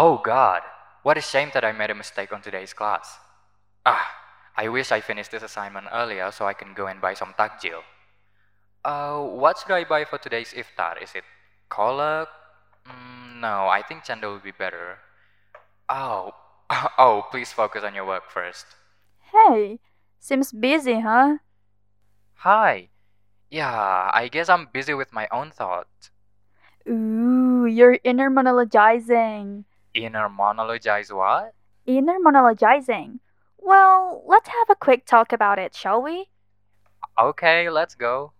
Oh god, what a shame that I made a mistake on today's class. Ah, I wish I finished this assignment earlier so I can go and buy some takjil. Uh, what should I buy for today's iftar? Is it kolak? Mm, no, I think cendol would be better. Oh, oh, please focus on your work first. Hey, seems busy, huh? Hi. Yeah, I guess I'm busy with my own thoughts. Ooh, you're inner monologizing. Inner monologize what? Inner monologizing. Well, let's have a quick talk about it, shall we? Okay, let's go.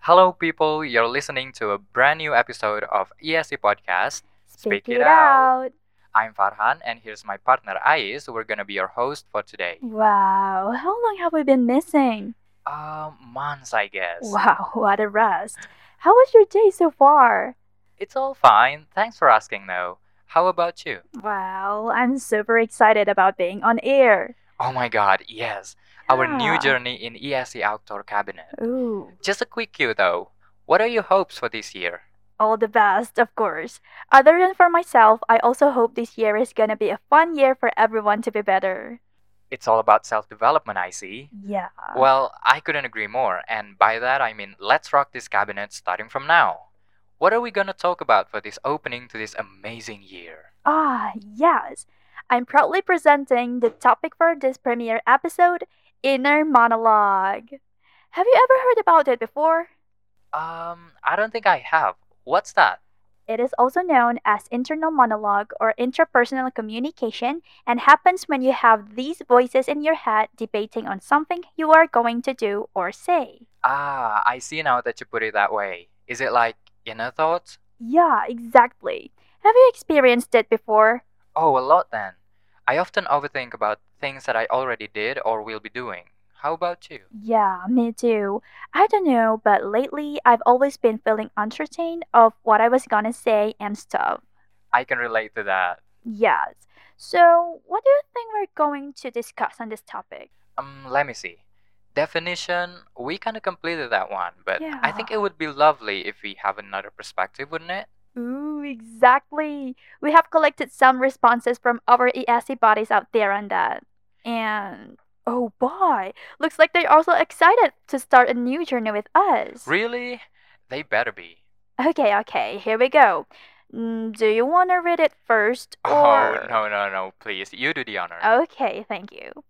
Hello, people. You're listening to a brand new episode of ESC Podcast. Speak, it out. I'm Farhan, and here's my partner Ais. We're gonna be your host for today. Wow, how long have we been missing? Um, months, I guess. Wow, what a rest. How was your day so far? It's all fine. Thanks for asking, though. How about you? Well, I'm super excited about being on air. Oh my god, yes. Our new journey in ESC Outdoor Cabinet. Ooh, Just a quick cue, though. What are your hopes for this year? all the best, of course. Other than for myself, I also hope this year is gonna be a fun year for everyone to be better. It's all about self development, I see. Yeah. Well, I couldn't agree more, and by that I mean let's rock this cabinet starting from now. What are we gonna talk about for this opening to this amazing year? Ah, yes. I'm proudly presenting the topic for this premiere episode Inner Monologue. Have you ever heard about it before? Um, I don't think I have. What's that? It is also known as internal monologue or interpersonal communication and happens when you have these voices in your head debating on something you are going to do or say. Ah, I see now that you put it that way. Is it like inner thoughts? Yeah, exactly. Have you experienced it before? Oh, a lot then. I often overthink about things that I already did or will be doing. How about you? Yeah, me too. I don't know, but lately I've always been feeling uncertain of what I was gonna say and stuff. I can relate to that. Yes. So, what do you think we're going to discuss on this topic? Um, let me see. Definition, we kind of completed that one, but I think it would be lovely if we have another perspective, wouldn't it? Ooh, exactly. We have collected some responses from our ESC bodies out there on that. And oh boy, looks like they're also excited to start a new journey with us. Really? They better be. Okay, okay, here we go. Mm, do you want to read it first Oh, no, no, no, please. You do the honor. Okay, thank you.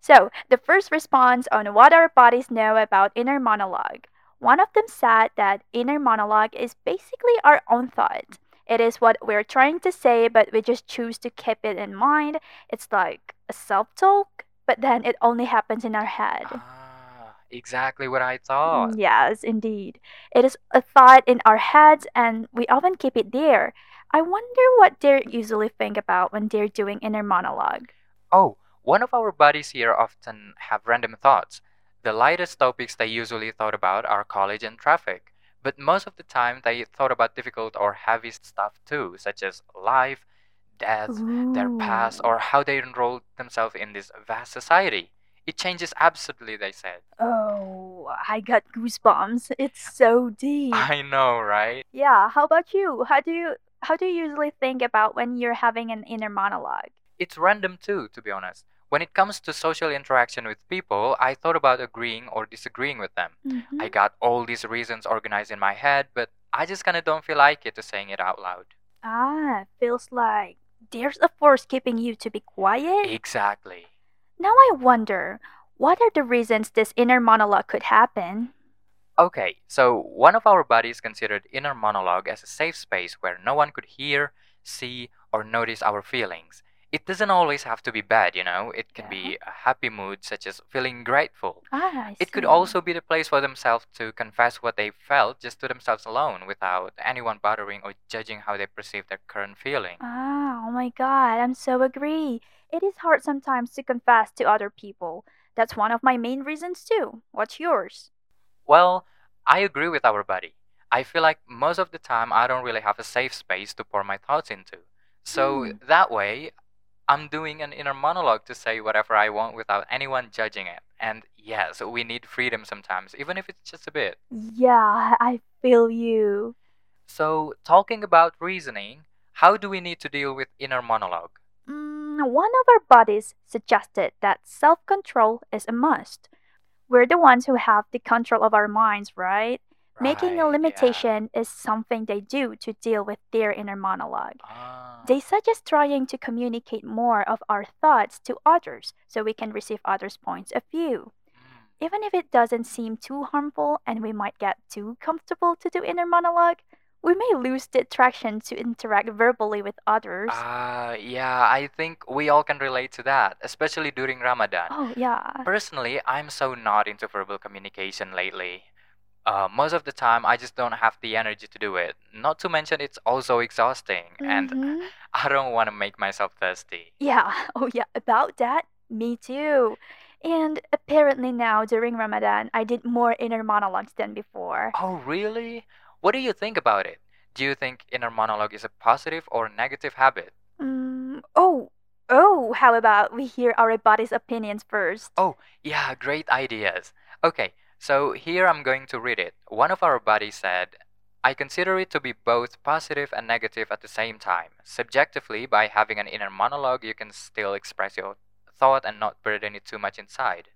So, the first response on what our bodies know about inner monologue. One of them said that inner monologue is basically our own thought. It is what we're trying to say, but we just choose to keep it in mind. It's like a self talk, but then it only happens in our head. Ah, exactly what I thought. Yes, indeed. It is a thought in our heads, and we often keep it there. I wonder what they usually think about when they're doing inner monologue. Oh, one of our buddies here often have random thoughts. The lightest topics they usually thought about are college and traffic. But most of the time they thought about difficult or heavy stuff too, such as life, death, their past, or how they enrolled themselves in this vast society. It changes absolutely, they said. Oh, I got goosebumps. It's so deep. I know, right? Yeah, how about you? How do you how do you usually think about when you're having an inner monologue? It's random too, to be honest. When it comes to social interaction with people, I thought about agreeing or disagreeing with them. Mhm. I got all these reasons organized in my head, but I just kind of don't feel like it to saying it out loud. Ah, feels like there's a force keeping you to be quiet. Exactly. Now I wonder, what are the reasons this inner monologue could happen? Okay, so one of our bodies considered inner monologue as a safe space where no one could hear, see, or notice our feelings. It doesn't always have to be bad, you know. It can Yeah. be a happy mood, such as feeling grateful. Ah, I It could also be the place for themselves to confess what they felt just to themselves alone without anyone bothering or judging how they perceive their current feeling. Ah, oh my god, I'm so agree. It is hard sometimes to confess to other people. That's one of my main reasons too. What's yours? Well, I agree with our buddy. I feel like most of the time I don't really have a safe space to pour my thoughts into. So Hmm. that way, I'm doing an inner monologue to say whatever I want without anyone judging it. And yes, we need freedom sometimes, even if it's just a bit. Yeah, I feel you. So, talking about reasoning, how do we need to deal with inner monologue? Mm, one of our buddies suggested that self control is a must. We're the ones who have the control of our minds, right? Making a Right, yeah. limitation is something they do to deal with their inner monologue. Ah, They suggest trying to communicate more of our thoughts to others so we can receive others' points of view. mm. Even if it doesn't seem too harmful and we might get too comfortable to do inner monologue, we may lose the attraction to interact verbally with others. Ah, yeah, I think we all can relate to that, especially during Ramadan. Oh, yeah. Personally, I'm so not into verbal communication lately. Uh, most of the time, I just don't have the energy to do it. Not to mention, it's also exhausting, and hmm I don't want to make myself thirsty. Yeah, oh, yeah, about that, me too. And apparently now during Ramadan, I did more inner monologues than before. Oh, really? What do you think about it? Do you think inner monologue is a positive or negative habit? Mm, oh, oh, how about we hear our body's opinions first? Oh, yeah, great ideas. Okay, so here I'm going to read it. One of our buddies said, I consider it to be both positive and negative at the same time. Subjectively, by having an inner monologue, you can still express your thought and not burden it too much inside.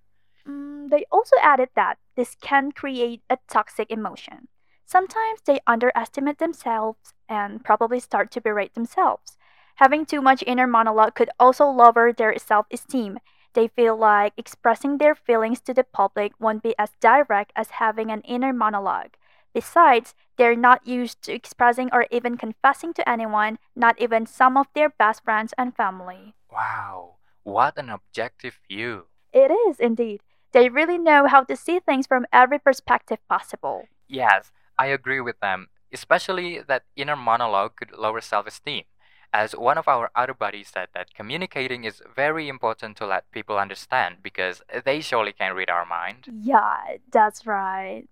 Mm, they also added that this can create a toxic emotion. Sometimes they underestimate themselves and probably start to berate themselves. Having too much inner monologue could also lower their self esteem. They feel like expressing their feelings to the public won't be as direct as having an inner monologue. Besides, they're not used to expressing or even confessing to anyone, not even some of their best friends and family. Wow, what an objective view. It is indeed. They really know how to see things from every perspective possible. Yes, I agree with them, especially that inner monologue could lower self esteem. As one of our other buddies said, that communicating is very important to let people understand because they surely can read our mind. Yeah, that's right.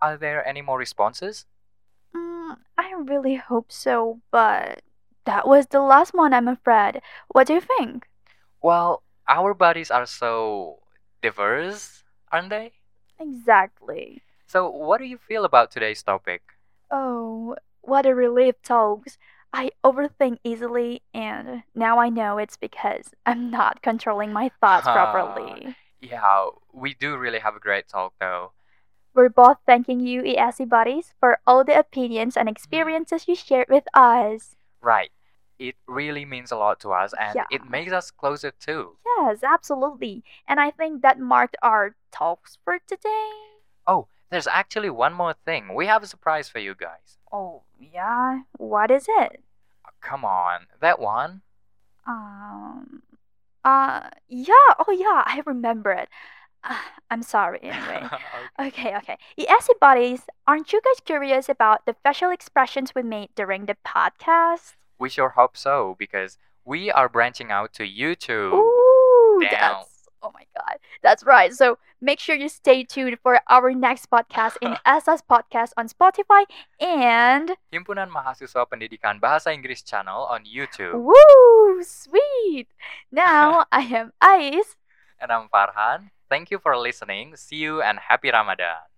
Are there any more responses? Mm, I really hope so, but that was the last one, I'm afraid. What do you think? Well, our buddies are so diverse, aren't they? Exactly. So, what do you feel about today's topic? Oh, what a relief, Togs. I overthink easily, and now I know it's because I'm not controlling my thoughts Ah, properly. yeah, we do really have a great talk though. We're both thanking you, ESC buddies, for all the opinions and experiences you shared with us. right. It really means a lot to us and Yeah. it makes us closer too. Yes, absolutely. And I think that marked our talks for today. Oh, there's actually one more thing. We have a surprise for you guys. Oh, yeah? What is it? Oh, come on, that one? Um, uh, yeah, oh yeah, I remember it. Uh, I'm sorry anyway. Okay. Okay, okay. ESC buddies, aren't you guys curious about the facial expressions we made during the podcast? We sure hope so because we are branching out to YouTube. Ooh, Damn. that's oh my god, that's right. So make sure you stay tuned for our next podcast in SS Podcast on Spotify and Himpunan Mahasiswa Pendidikan Bahasa Inggris channel on YouTube. woo, sweet. Now I am Ice. And I'm Farhan. Thank you for listening. See you and happy Ramadan.